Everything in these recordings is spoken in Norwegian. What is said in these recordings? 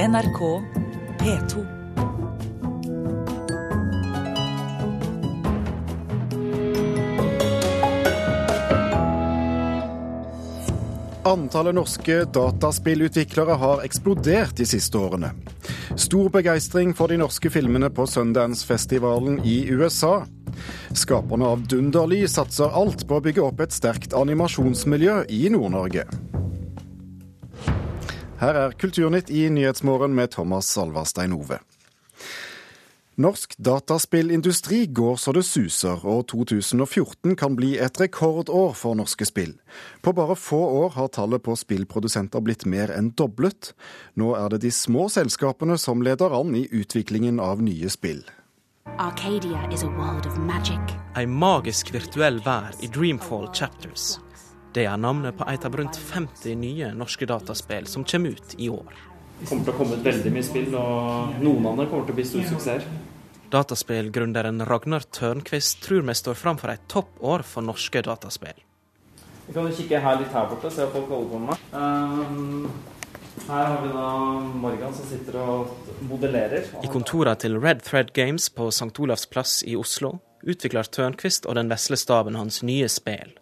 NRK P2. Antallet norske dataspillutviklere har eksplodert de siste årene. Stor begeistring for de norske filmene på Sundance-festivalen i USA. Skaperne av Dunderly satser alt på å bygge opp et sterkt animasjonsmiljø i Nord-Norge. Her er Kulturnytt i Nyhetsmorgen med Thomas Salvarstein Ove. Norsk dataspillindustri går så det suser, og 2014 kan bli et rekordår for norske spill. På bare få år har tallet på spillprodusenter blitt mer enn doblet. Nå er det de små selskapene som leder an i utviklingen av nye spill. Arcadia is a world of magic. Ei magisk virtuell vær i Dreamfall Chapters. Det er navnet på et av rundt 50 nye norske dataspill som kommer ut i år. Det kommer til å komme ut veldig mye spill, og noen av dem kommer til å bli store suksesser. Dataspillgründeren Ragnar Tørnquist tror vi står framfor et toppår for norske dataspill. Vi kan jo kikke her litt her borte, se hva folk holder på med. Um, her har vi da Morgan som sitter og modellerer. I kontorene til Red Thread Games på St. Olavs plass i Oslo utvikler Tørnquist og den vesle staben hans nye spill.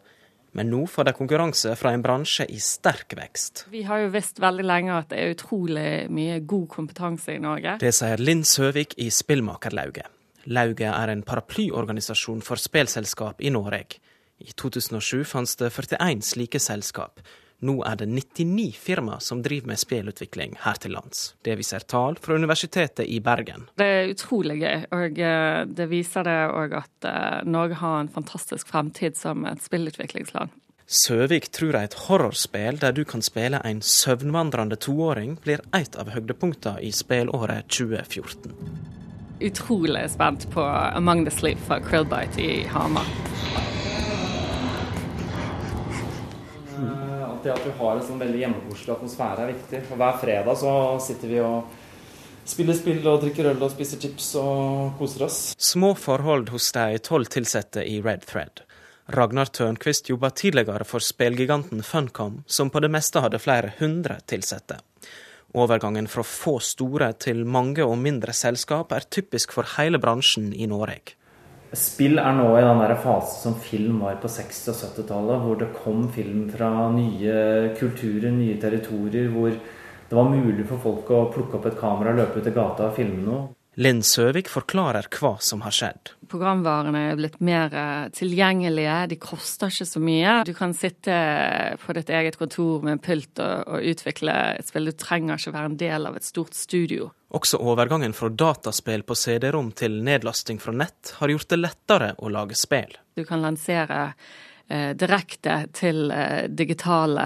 Men nå får de konkurranse fra en bransje i sterk vekst. Vi har jo visst veldig lenge at det er utrolig mye god kompetanse i Norge. Det sier Linn Søvik i Spillmakerlauget. Lauget er en paraplyorganisasjon for spelselskap i Norge. I 2007 fantes det 41 slike selskap. Nå er det 99 firmaer som driver med spillutvikling her til lands. Det viser tall fra Universitetet i Bergen. Det er utrolig gøy, og eh, det viser det òg at eh, Norge har en fantastisk fremtid som et spillutviklingsland. Søvik tror et horrorspill der du kan spille en søvnvandrende toåring, blir et av høydepunktene i spillåret 2014. Utrolig spent på Among the Sleep fra Krillbite i Hamar. Alltid at vi har en sånn veldig hjemmekoselig atmosfære er viktig. Og hver fredag så sitter vi og spiller spill og drikker øl og spiser chips og koser oss. Små forhold hos de tolv ansatte i Red Thread. Ragnar Tørnquist jobba tidligere for spillgiganten Funcom, som på det meste hadde flere hundre ansatte. Overgangen fra få store til mange og mindre selskap er typisk for hele bransjen i Norge. Spill er nå i den fase som film var på 60- og 70-tallet, hvor det kom film fra nye kulturer, nye territorier, hvor det var mulig for folk å plukke opp et kamera, løpe ut i gata og filme noe. Linn Søvik forklarer hva som har skjedd. Programvarene er blitt mer eh, tilgjengelige, de koster ikke så mye. Du kan sitte på ditt eget kontor med en pult og, og utvikle et spill. Du trenger ikke være en del av et stort studio. Også overgangen fra dataspill på CD-rom til nedlasting fra nett har gjort det lettere å lage spill. Du kan lansere eh, direkte til eh, digitale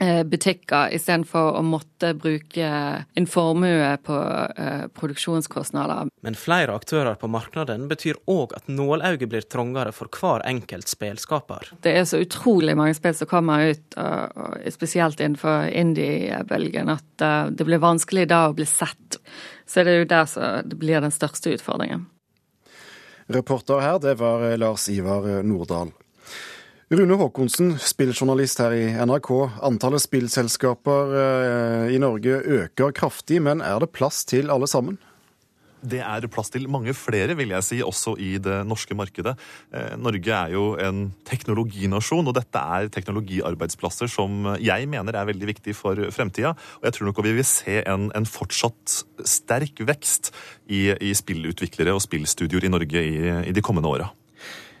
eh, butikker, istedenfor å måtte bruke en formue på eh, produksjonskostnader. Men flere aktører på markedet betyr òg at nålauget blir trangere for hver enkelt spillskaper. Det er så utrolig mange spill som kommer ut, spesielt innenfor indie-bølgen, at det blir vanskelig da å bli sett. Så det er jo der som det blir den største utfordringen. Reporter her, det var Lars Ivar Nordahl. Rune Haakonsen, spilljournalist her i NRK. Antallet spillselskaper i Norge øker kraftig, men er det plass til alle sammen? Det er plass til mange flere, vil jeg si, også i det norske markedet. Norge er jo en teknologinasjon, og dette er teknologiarbeidsplasser som jeg mener er veldig viktig for fremtida. Og jeg tror nok vi vil se en, en fortsatt sterk vekst i, i spillutviklere og spillstudioer i Norge i, i de kommende åra.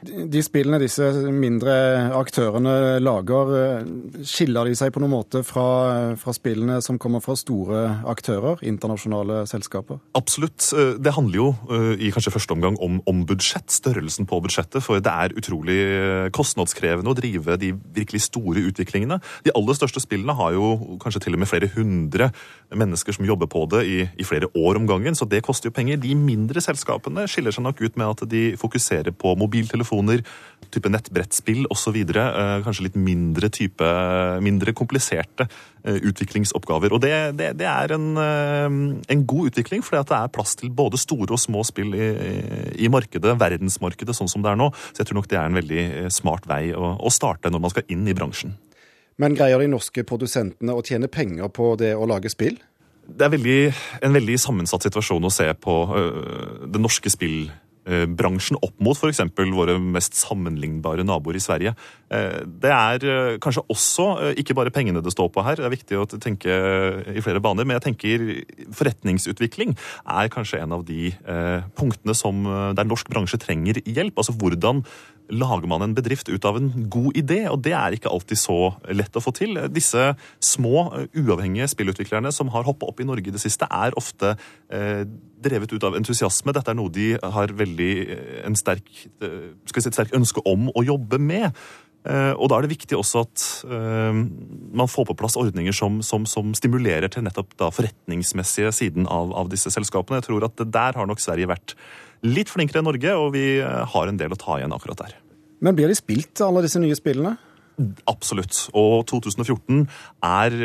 De spillene disse mindre aktørene lager, skiller de seg på noen måte fra, fra, spillene som kommer fra store aktører, internasjonale selskaper? Absolutt. Det handler jo i kanskje første omgang om, om budsjett, størrelsen på budsjettet. For det er utrolig kostnadskrevende å drive de virkelig store utviklingene. De aller største spillene har jo kanskje til og med flere hundre mennesker som jobber på det i, i flere år om gangen, så det koster jo penger. De mindre selskapene skiller seg nok ut med at de fokuserer på mobiltelefon telefoner, type nettbrettspill osv. Eh, kanskje litt mindre type, mindre kompliserte eh, utviklingsoppgaver. Og det, det, det er en, eh, en, god utvikling, fordi det er plass til både store og små spill i, i, markedet, verdensmarkedet sånn som det er nå. Så jeg tror nok det er en veldig smart vei å, å starte når man skal inn i bransjen. Men greier de norske produsentene å tjene penger på det å lage spill? Det er veldig, en veldig sammensatt situasjon å se på øh, det norske spill bransjen opp mot f.eks. våre mest sammenlignbare naboer i Sverige. Eh, det er eh, kanskje også ikke bare pengene det står på her, det er viktig å tenke i flere baner, men jeg tenker forretningsutvikling er kanskje en av de punktene som, der norsk bransje trenger hjelp. Altså hvordan lager man en bedrift ut av en god idé, og det er ikke alltid så lett å få til. Disse små, uavhengige spillutviklerne som har hoppa opp i Norge i det siste, er ofte eh, drevet ut av entusiasme. Dette er noe de har veldig eh, en sterk, eh, si, et sterkt ønske om å jobbe med. Eh, og da er det viktig også at eh, man får på plass ordninger som, som, som stimulerer til nettopp da forretningsmessige siden av, av, disse selskapene. Jeg tror at Der har nok Sverige vært litt flinkere enn Norge, og vi har en del å ta igjen akkurat der. Men blir de spilt, alle disse nye spillene? Absolutt. Og 2014 er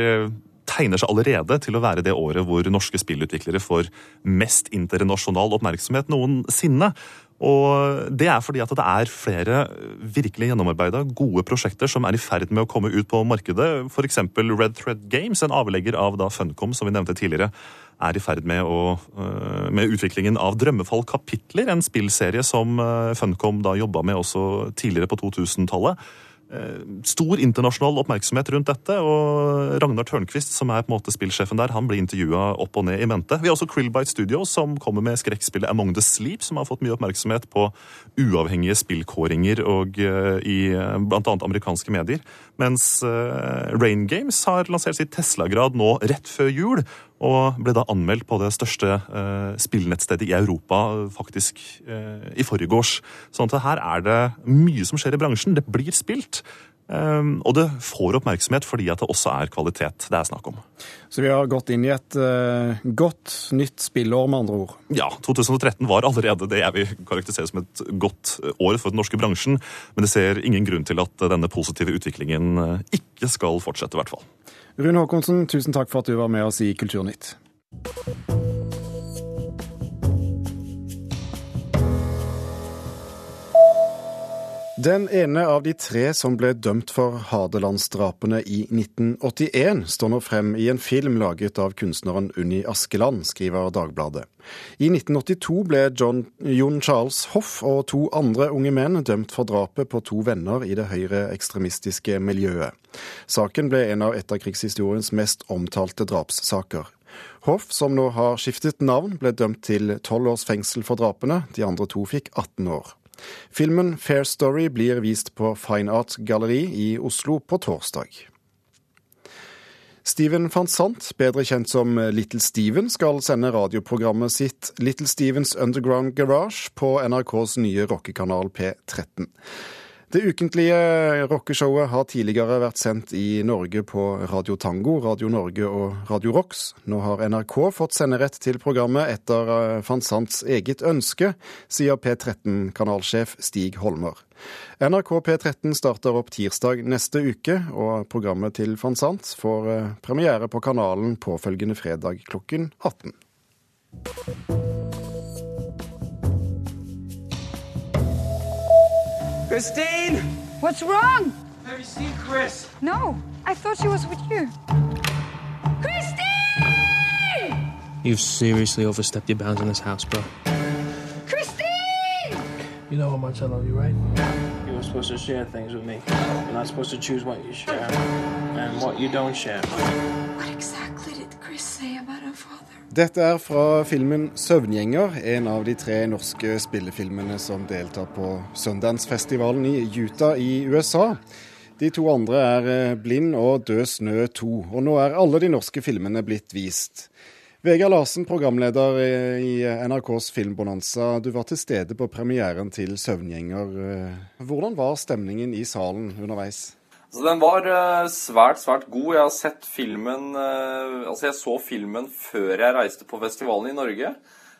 tegner seg allerede til å være det året hvor norske spillutviklere får mest internasjonal oppmerksomhet noensinne. Og Det er fordi at det er flere virkelig gjennomarbeida, gode prosjekter som er i ferd med å komme ut på markedet. F.eks. Red Thread Games, en avlegger av da Funcom, som vi nevnte tidligere, er i ferd med, å, øh, med utviklingen av Drømmefall kapitler, en spillserie som øh, Funcom da jobba med også tidligere på 2000-tallet. Eh, stor internasjonal oppmerksomhet rundt dette, og Ragnar Tørnquist, som er på en måte spillsjefen der, han blir intervjua opp og ned i mente. Vi har også Krillbite Studios, som kommer med skrekkspillet Among the Sleep, som har fått mye oppmerksomhet på uavhengige spillkåringer og uh, i uh, bl.a. amerikanske medier. Mens Rain Games har lansert sitt Tesla-grad nå rett før jul, og ble da anmeldt på det største eh, spillnettstedet i Europa faktisk eh, i forgårs. Sånn at her er det mye som skjer i bransjen. Det blir spilt. Um, og det får oppmerksomhet fordi at det også er kvalitet det er snakk om. Så vi har gått inn i et uh, godt nytt spillår, med andre ord? Ja, 2013 var allerede det jeg vil karakterisere som et godt år for den norske bransjen. Men det ser ingen grunn til at denne positive utviklingen ikke skal fortsette, i hvert fall. Rune Håkonsen, tusen takk for at du var med oss i Kulturnytt. Den ene av de tre som ble dømt for Hadelandsdrapene i 1981, står nå frem i en film laget av kunstneren Unni Askeland, skriver Dagbladet. I 1982 ble John, Jon Charles Hoff og to andre unge menn dømt for drapet på to venner i det høyreekstremistiske miljøet. Saken ble en av etterkrigshistoriens mest omtalte drapssaker. Hoff, som nå har skiftet navn, ble dømt til tolv års fengsel for drapene. De andre to fikk 18 år. Filmen Fair Story blir vist på Fine Art Galleri i Oslo på torsdag. Steven van Sant, bedre kjent som Little Steven, skal sende radioprogrammet sitt Little Stevens Underground Garage på NRKs nye rockekanal P13. Det ukentlige rockeshowet har tidligere vært sendt i Norge på Radio Tango, Radio Norge og Radio Rocks. Nå har NRK fått senderett til programmet etter eh, van Sants eget ønske, sier P13-kanalsjef Stig Holmer. NRK P13 starter opp tirsdag neste uke, og programmet til van Sant får eh, premiere på kanalen påfølgende fredag klokken 18. Christine! What's wrong? Have you seen Chris? No, I thought she was with you. Christine! You've seriously overstepped your bounds in this house, bro. Christine! You know how much I love you, right? You were supposed to share things with me. You're not supposed to choose what you share and what you don't share. Dette er fra filmen 'Søvngjenger', en av de tre norske spillefilmene som deltar på Sundance-festivalen i Utah i USA. De to andre er eh, 'Blind' og 'Død snø 2', og nå er alle de norske filmene blitt vist. Vegard Larsen, programleder i NRKs Filmbonanza, du var til stede på premieren til 'Søvngjenger'. Hvordan var stemningen i salen underveis? Så den var uh, svært, svært god. Jeg har sett filmen uh, Altså, jeg så filmen før jeg reiste på festivalen i Norge.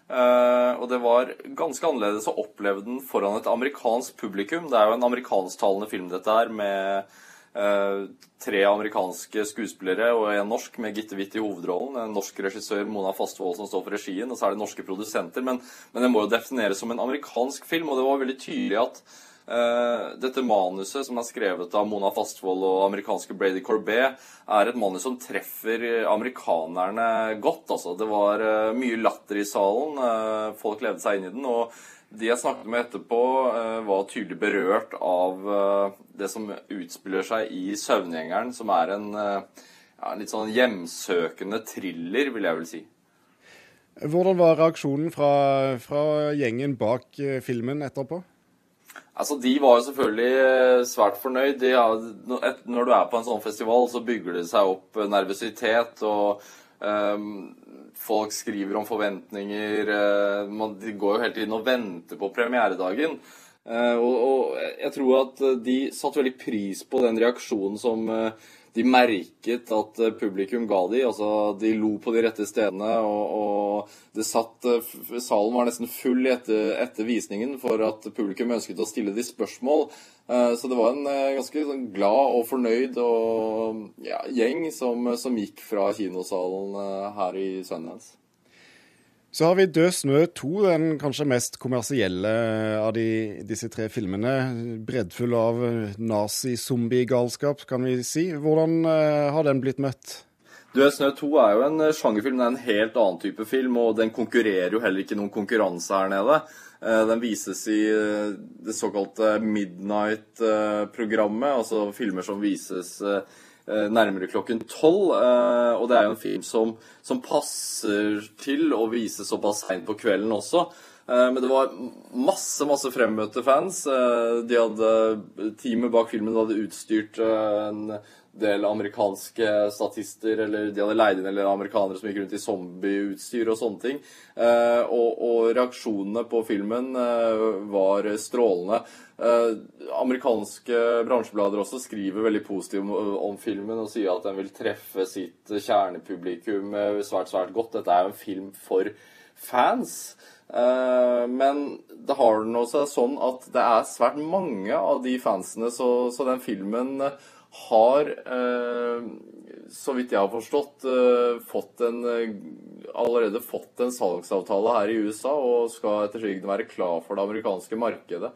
Uh, og det var ganske annerledes å oppleve den foran et amerikansk publikum. Det er jo en amerikansktalende film, dette her, med tre amerikanske skuespillere og en norsk med Gitte Witt i hovedrollen. En norsk regissør, Mona Fastvold, som står for regien, og så er det norske produsenter. Men, men den må jo defineres som en amerikansk film, og det var veldig tydelig at Eh, dette manuset, som er skrevet av Mona Fastvold og amerikanske Brady Corbet, er et manus som treffer amerikanerne godt. Altså. Det var uh, mye latter i salen. Uh, folk levde seg inn i den. og de jeg snakket med etterpå, var tydelig berørt av det som utspiller seg i 'Søvngjengeren', som er en, ja, litt sånn hjemsøkende thriller, vil jeg vel si. Hvordan var reaksjonen fra, fra gjengen bak filmen etterpå? Altså, De var jo selvfølgelig eh, svært fornøyd. De, ja, når du er på en sånn festival, så bygger det seg opp eh, nervøsitet. og um, Folk skriver om forventninger. Uh, man, de går jo hele tiden og venter på premieredagen. Uh, og, og, jeg tror at de satte veldig pris på den reaksjonen som uh, de merket at eh, publikum ga de. altså De lo på de rette stedene. og, og det satt, eh, Salen var nesten full etter, etter, visningen for at publikum ønsket å stille de spørsmål. Eh, så det var en ganske sånn glad og fornøyd og, ja, gjeng som, som, gikk fra kinosalen her i Sundance. Så har vi Død snø 2, den kanskje mest kommersielle av de, disse tre filmene. Breddfull av nazi-zombie-galskap, kan vi si. Hvordan uh, har den blitt møtt? Død snø 2 er jo en eh, sjangerfilm, det er en helt annen type film. Og den konkurrerer jo heller ikke noen konkurranse her nede. Uh, den vises i det såkalte Midnight-programmet, altså filmer som vises Eh, nærmere klokken tolv. Eh, og det er jo en film som, som passer til å vise såpass seint på kvelden også. Eh, men det var masse masse fremmøtte fans. De hadde, Teamet bak filmen hadde utstyrt en del amerikanske statister, eller de hadde leid inn eller amerikanere som gikk rundt i zombieutstyr og sånne ting. og, og reaksjonene på filmen var strålende. Eh, amerikanske bransjeblader også skriver veldig positivt om, om, filmen og sier at den vil treffe sitt kjernepublikum eh, svært, svært godt. Dette er jo en film for fans. Eh, men det har nå seg sånn at det er svært mange av de fansene, så, så den filmen har, så vidt jeg har forstått, fått en, allerede fått en salgsavtale her i USA og skal etter sigende være klar for det amerikanske markedet.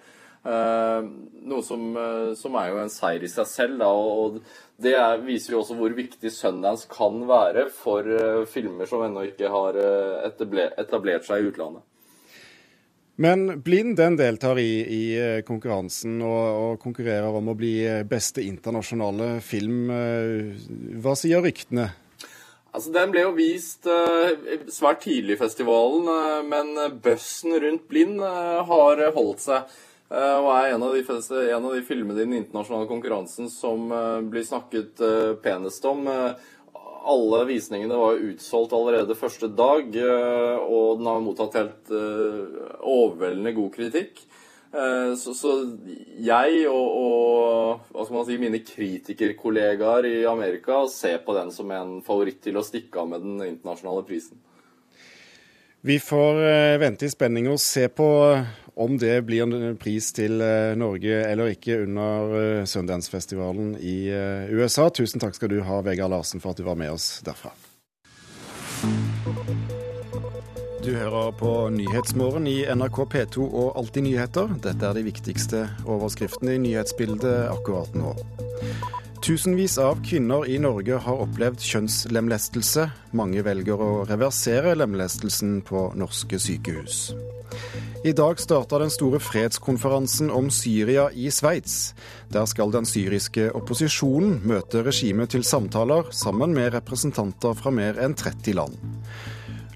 Eh, noe som, eh, som, er jo en seier i seg selv. Da, og det er, viser jo også hvor viktig Sundance kan være for uh, filmer som ennå ikke har etablert, etablert seg i utlandet. Men Blind den deltar i, i konkurransen og, og, konkurrerer om å bli beste internasjonale film. Hva sier ryktene? Altså, Den ble jo vist uh, svært tidlig i festivalen, uh, men bøssen rundt Blind uh, har holdt seg. Eh, og er en av, de, en av de filmene i den internasjonale konkurransen som eh, blir snakket eh, penest om. Alle visningene var utsolgt allerede første dag, og den har mottatt helt overveldende god kritikk. Så, så jeg og, og, hva skal man si, mine kritikerkollegaer i Amerika ser på den som en favoritt til å stikke av med den internasjonale prisen. Vi får vente i spenning og se på om det blir en pris til eh, Norge eller ikke under eh, Sundance-festivalen i eh, USA. Tusen takk skal du ha, Vegard Larsen, for at du var med oss derfra. Du hører på Nyhetsmorgen i NRK P2 og Alltid nyheter. Dette er de viktigste overskriftene i nyhetsbildet akkurat nå. Tusenvis av kvinner i Norge har opplevd kjønnslemlestelse. Mange velger å reversere lemlestelsen på norske sykehus. I dag starta den store fredskonferansen om Syria i Sveits. Der skal den syriske opposisjonen møte regimet til samtaler sammen med representanter fra mer enn 30 land.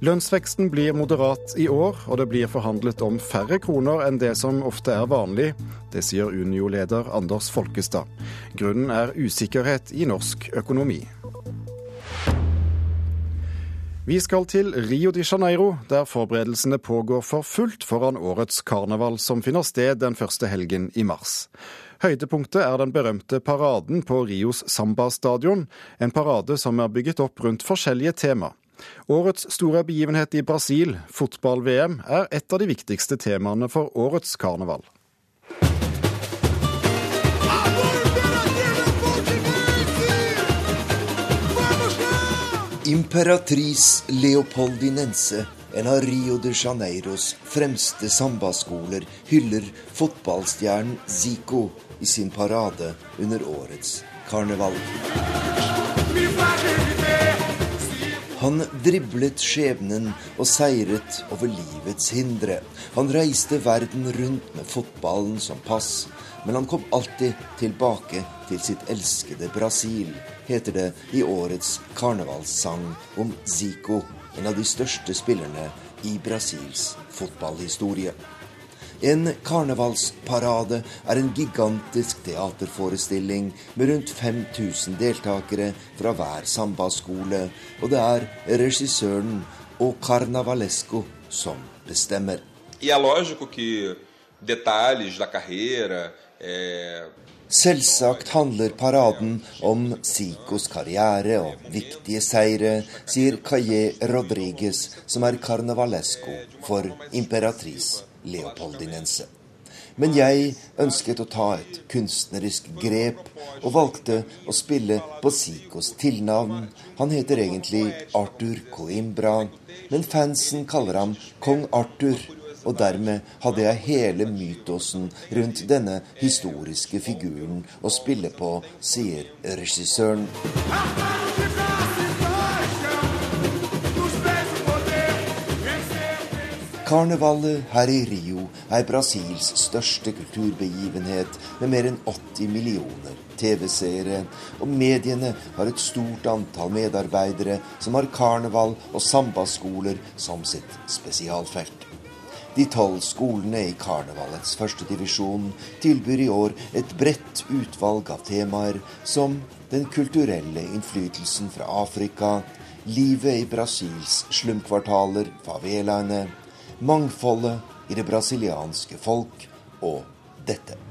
Lønnsveksten blir moderat i år, og det blir forhandlet om færre kroner enn det som ofte er vanlig. Det sier Unio-leder Anders Folkestad. Grunnen er usikkerhet i norsk økonomi. Vi skal til Rio de Janeiro, der forberedelsene pågår for fullt foran årets karneval, som finner sted den første helgen i mars. Høydepunktet er den berømte paraden på Rios Samba-stadion, en parade som er bygget opp rundt forskjellige tema. Årets store begivenhet i Brasil, fotball-VM, er et av de viktigste temaene for årets karneval. Imperatrice leopoldinense en av Rio de Janeiros fremste sambaskoler hyller fotballstjernen Zico i sin parade under årets karneval. Han driblet skjebnen og seiret over livets hindre. Han reiste verden rundt med fotballen som pass, men han kom alltid tilbake til sitt elskede Brasil, heter det i årets karnevalssang om Zico, en av de største spillerne i Brasils fotballhistorie. En karnevalsparade er en gigantisk teaterforestilling med rundt 5000 deltakere fra hver sambaskole, og det er regissøren og Carnavalesco som bestemmer. E é lógico que detalhes da carreira, Selvsagt handler paraden om Sikos karriere og viktige seire, sier Calle Rodriguez, som er carnavalesco for imperatrice leopoldinense. Men jeg ønsket å ta et kunstnerisk grep, og valgte å spille på Sikos tilnavn. Han heter egentlig Arthur Coimbra, men fansen kaller ham kong Arthur. Og dermed hadde jeg hele mytosen rundt denne historiske figuren å spille på, sier regissøren. Karnevalet her i Rio er Brasils største kulturbegivenhet, med mer enn 80 millioner TV-seere, og mediene har et stort antall medarbeidere som har karneval og sambaskoler som sitt spesialfelt. De tolv skolene i karnevalets første divisjon tilbyr i år et bredt utvalg av temaer som den kulturelle innflytelsen fra Afrika, livet i Brasils slumkvartaler, favelaene, mangfoldet i det brasilianske folk og dette.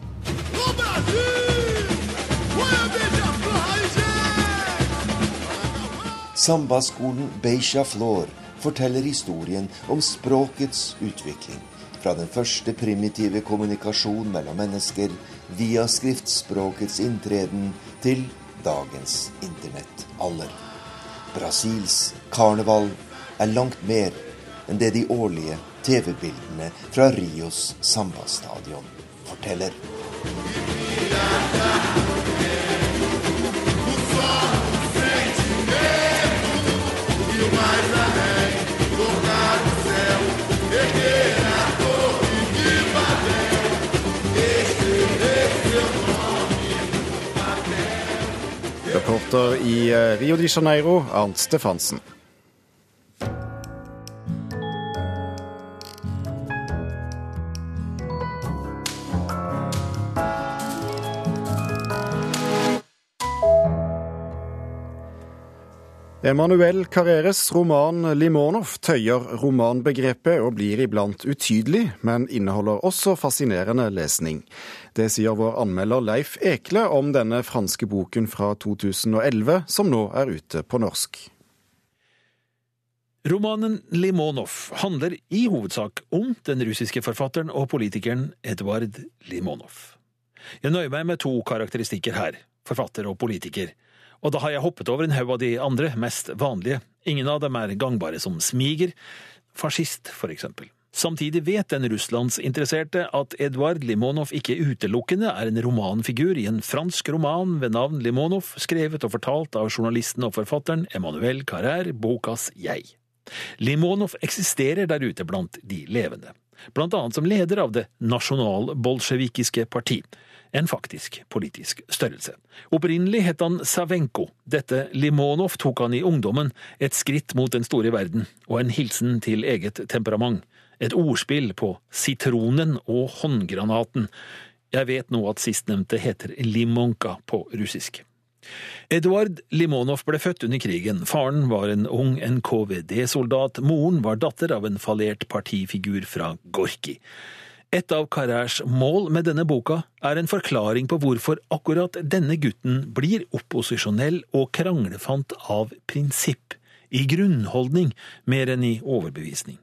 Sambaskolen Beisha Flor forteller historien om språkets utvikling. Fra den første primitive kommunikasjon mellom mennesker via skriftspråkets inntreden til dagens internettalder. Brasils karneval er langt mer enn det de årlige TV-bildene fra Rios sambastadion forteller. Reporter i eh, Rio de Janeiro, Arnt Stefansen. Emanuel Carreres roman 'Limonov' tøyer romanbegrepet og blir iblant utydelig, men inneholder også fascinerende lesning. Det sier vår anmelder Leif Ekle om denne franske boken fra 2011, som nå er ute på norsk. Romanen Limonov handler i hovedsak om den russiske forfatteren og politikeren Edvard Limonov. Jeg nøyer meg med to karakteristikker her, forfatter og politiker og da har jeg hoppet over en haug av de andre, mest vanlige. Ingen av dem er gangbare som smiger, fascist for eksempel. Samtidig vet den russlandsinteresserte at Edvard Limonov ikke utelukkende er en romanfigur i en fransk roman ved navn Limonov, skrevet og fortalt av journalisten og forfatteren Emmanuel Carrère, bokas Jeg. Limonov eksisterer der ute blant de levende, blant annet som leder av det nasjonalbolsjevikiske parti, en faktisk politisk størrelse. Opprinnelig het han Savenko. Dette Limonov tok han i ungdommen, et skritt mot den store verden, og en hilsen til eget temperament. Et ordspill på sitronen og håndgranaten. Jeg vet nå at sistnevnte heter limonka på russisk. Eduard Limonov ble født under krigen. Faren var en ung NKVD-soldat, moren var datter av en fallert partifigur fra Gorki. Et av Carrères mål med denne boka er en forklaring på hvorfor akkurat denne gutten blir opposisjonell og kranglefant av prinsipp, i grunnholdning mer enn i overbevisning.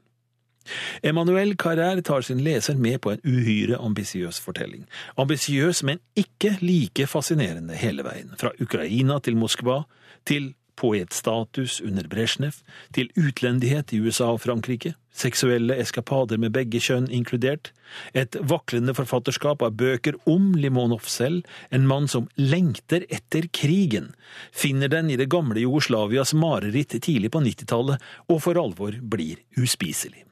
Emmanuel Carrère tar sin leser med på en uhyre ambisiøs fortelling. Ambisiøs, men ikke like fascinerende hele veien, fra Ukraina til Moskva, til poetstatus under Brezjnev, til utlendighet i USA og Frankrike, seksuelle eskapader med begge kjønn inkludert, et vaklende forfatterskap av bøker om Limonov selv, en mann som lengter etter krigen, finner den i det gamle Jugoslavias mareritt tidlig på 90-tallet og for alvor blir uspiselig.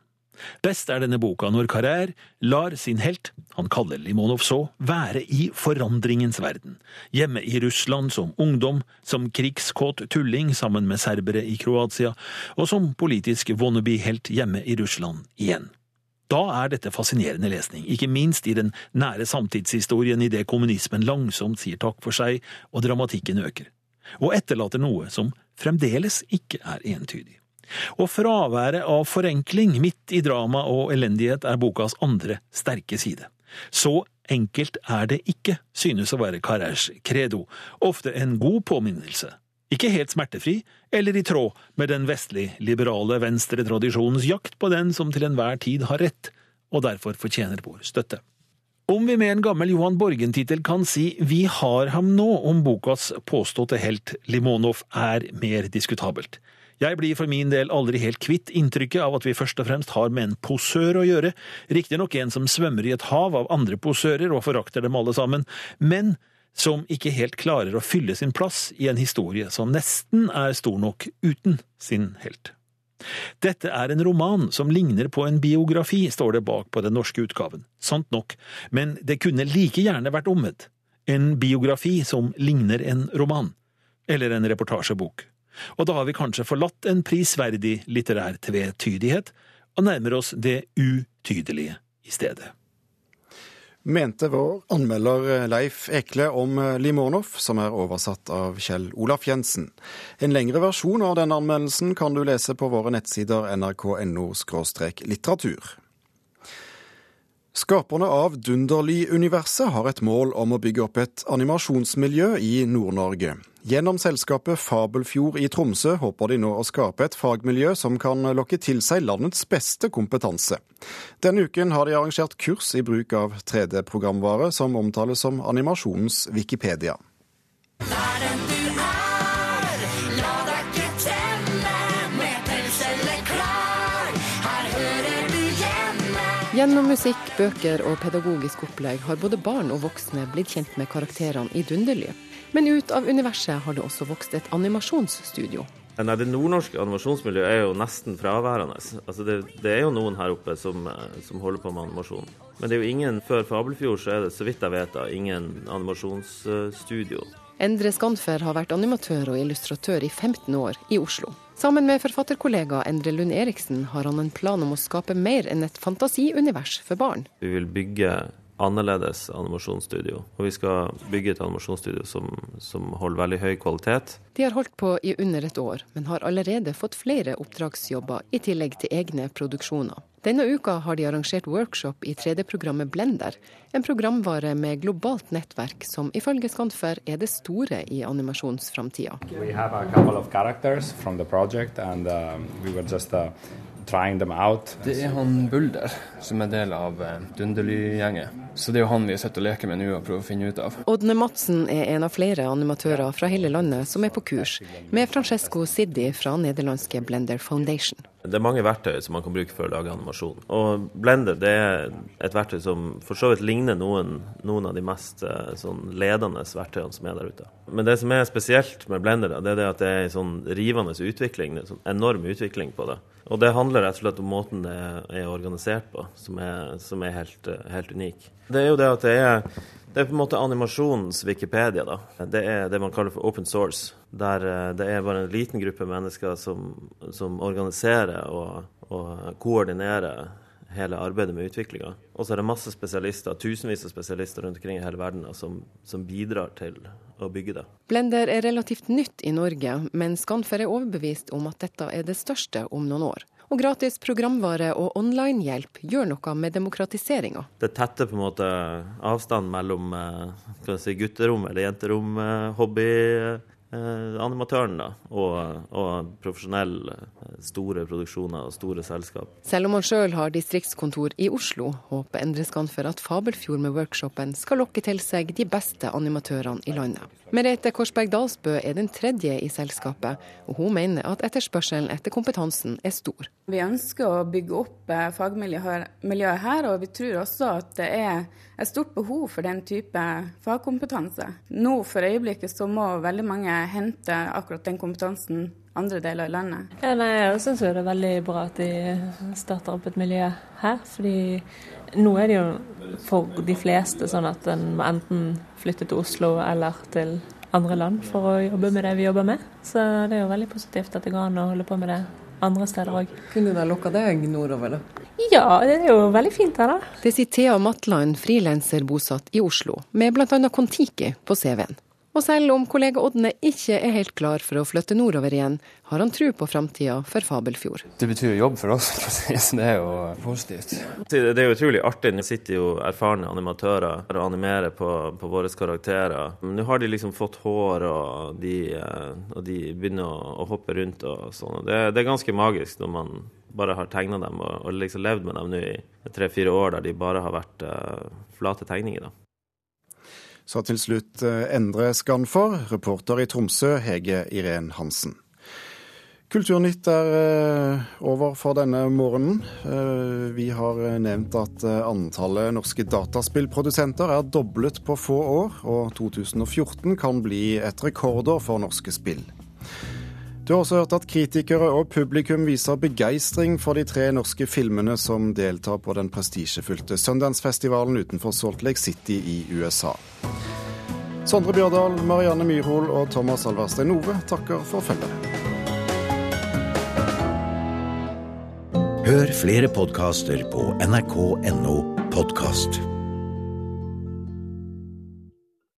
Best er denne boka når Carrère lar sin helt, han kaller Limonov så, være i forandringens verden, hjemme i Russland som ungdom, som krigskåt tulling sammen med serbere i Kroatia, og som politisk wannabe-helt hjemme i Russland igjen. Da er dette fascinerende lesning, ikke minst i den nære samtidshistorien idet kommunismen langsomt sier takk for seg og dramatikken øker, og etterlater noe som fremdeles ikke er entydig. Og fraværet av forenkling midt i drama og elendighet er bokas andre sterke side. Så enkelt er det ikke, synes å være Carrers credo, ofte en god påminnelse. Ikke helt smertefri, eller i tråd med den vestlig-liberale venstretradisjonens jakt på den som til enhver tid har rett, og derfor fortjener vår støtte. Om vi med en gammel Johan Borgen-tittel kan si Vi har ham nå om bokas påståtte helt Limonov er mer diskutabelt. Jeg blir for min del aldri helt kvitt inntrykket av at vi først og fremst har med en posør å gjøre, riktignok en som svømmer i et hav av andre posører og forakter dem alle sammen, men som ikke helt klarer å fylle sin plass i en historie som nesten er stor nok uten sin helt. Dette er en roman som ligner på en biografi, står det bak på den norske utgaven. Sant nok, men det kunne like gjerne vært omvendt. En biografi som ligner en roman. Eller en reportasjebok og da har vi kanskje forlatt en prisverdig litterær tvetydighet og nærmer oss det utydelige i stedet. Mente vår anmelder Leif Ekle om Limonov, som er oversatt av Kjell Olaf Jensen. En lengre versjon av denne anmeldelsen kan du lese på våre nettsider nrk.no litteratur. Skaperne av Dunderly-universet har et mål om å bygge opp et animasjonsmiljø i Nord-Norge. Gjennom selskapet Fabelfjord i Tromsø håper de nå å skape et fagmiljø som kan lokke til seg landets beste kompetanse. Denne uken har de arrangert kurs i bruk av 3D-programvare, som omtales som animasjonens Wikipedia. Gjennom musikk, bøker og pedagogisk opplegg har både barn og voksne blitt kjent med karakterene i Dunderly. Men ut av universet har det også vokst et animasjonsstudio. Nei, Det nordnorske animasjonsmiljøet er jo nesten fraværende. Altså det, det, er jo noen her oppe som, som, holder på med animasjon. Men det er jo ingen før Fabelfjord, så er det så vidt jeg vet, da, ingen animasjonsstudio. Endre Skanfer har vært animatør og illustratør i 15 år i Oslo. Sammen med forfatterkollega Endre Lund Eriksen har han en plan om å skape mer enn et fantasiunivers for barn. Vi vil bygge annerledes animasjonsstudio. Og vi skal bygge et animasjonsstudio som, som, holder veldig høy kvalitet. De har holdt på i under et år, men har allerede fått flere oppdragsjobber i tillegg til egne produksjoner. Denne uka har de arrangert workshop i 3D-programmet Blender, en programvare med globalt nettverk som ifølge Skanfer er det store i animasjonsframtida. We have a couple of characters from the project and uh, we were just uh, det er han Bulder som er del av eh, Dunderly-gjengen. Så det er jo han vi sitter og leker med nå og prøver å finne ut av. Ådne Madsen er en av flere animatører fra hele landet som er på kurs, med Francesco Siddi fra nederlandske Blender Foundation. Det er mange verktøy som man kan bruke for å lage animasjon. Og Blender det er et verktøy som for så vidt ligner noen, noen av de mest eh, sånn, ledende verktøyene som er der ute. Men det som er spesielt med Blender, det er det at det er en sånn rivende utvikling, en sånn enorm utvikling på det. Og det handler rett og slett om måten det er organisert på, som er, som er helt, helt, unik. Det er jo det at det er, det er på en måte animasjonens Wikipedia. da. Det er det man kaller for open source. Der eh, det er bare en liten gruppe mennesker som, som organiserer og, og koordinerer hele arbeidet med utviklinga. Og så er det masse spesialister, tusenvis av spesialister rundt omkring i hele verden som, som, bidrar til å bygge det. Blender er relativt nytt i Norge, men Scanfer er overbevist om at dette er det største om noen år. Og gratis programvare og online-hjelp gjør noe med demokratiseringa. Det tetter på en måte avstand mellom eh, si, gutterom eller jenterom, eh, Eh, og, og profesjonelle, store produksjoner og store selskap. Selv om han sjøl har distriktskontor i Oslo, håper Endre Skanfer at Fabelfjord med workshopen skal lokke til seg de beste animatørene i landet. Merete Korsberg Dalsbø er den tredje i selskapet, og hun mener at etterspørselen etter kompetansen er stor. Vi ønsker å bygge opp eh, fagmiljøet her, og vi tror også at det er et stort behov for den type fagkompetanse. Nå for øyeblikket så må veldig mange hente akkurat den kompetansen andre deler av landet. Ja, nei, jeg syns det er veldig bra at de starter opp et miljø her. fordi nå er det jo for de fleste sånn at en må enten flytte til Oslo eller til andre land for å jobbe med det vi jobber med. Så det er jo veldig positivt at det går an å holde på med det andre steder òg. Kunne det lokka deg nordover, da? Ja, det er jo veldig fint her, da. Det sier Thea Matland, frilanser bosatt i Oslo, med bl.a. Kon-Tiki på CV-en. Og selv om kollega Odne ikke er helt klar for å flytte nordover igjen, har han tro på framtida for Fabelfjord. Det betyr jobb for oss, så det er jo positivt. Det er utrolig artig. Nå sitter jo erfarne animatører og animerer på, på våre karakterer. Nå har de liksom fått hår, og de, eh, og de begynner å, å, hoppe rundt og sånn. Det, det, er ganske magisk når man bare har tegna dem og, og, liksom levd med dem nå i tre-fire år der de bare har vært uh, flate tegninger. da. Så til slutt eh, Endre Skanfor, reporter i Tromsø, Hege Irén Hansen. Kulturnytt er eh, over for denne morgenen. Eh, vi har nevnt at antallet norske dataspillprodusenter er doblet på få år, og 2014 kan bli et rekordår for norske spill. Du har også hørt at kritikere og publikum viser begeistring for de tre norske filmene som deltar på den prestisjefylte Sundance-festivalen utenfor Salt Lake City i USA. Sondre Bjørdal, Marianne Myrhol og Thomas Alverstein Ove takker for følget. Hør flere podkaster på nrk.no podkast.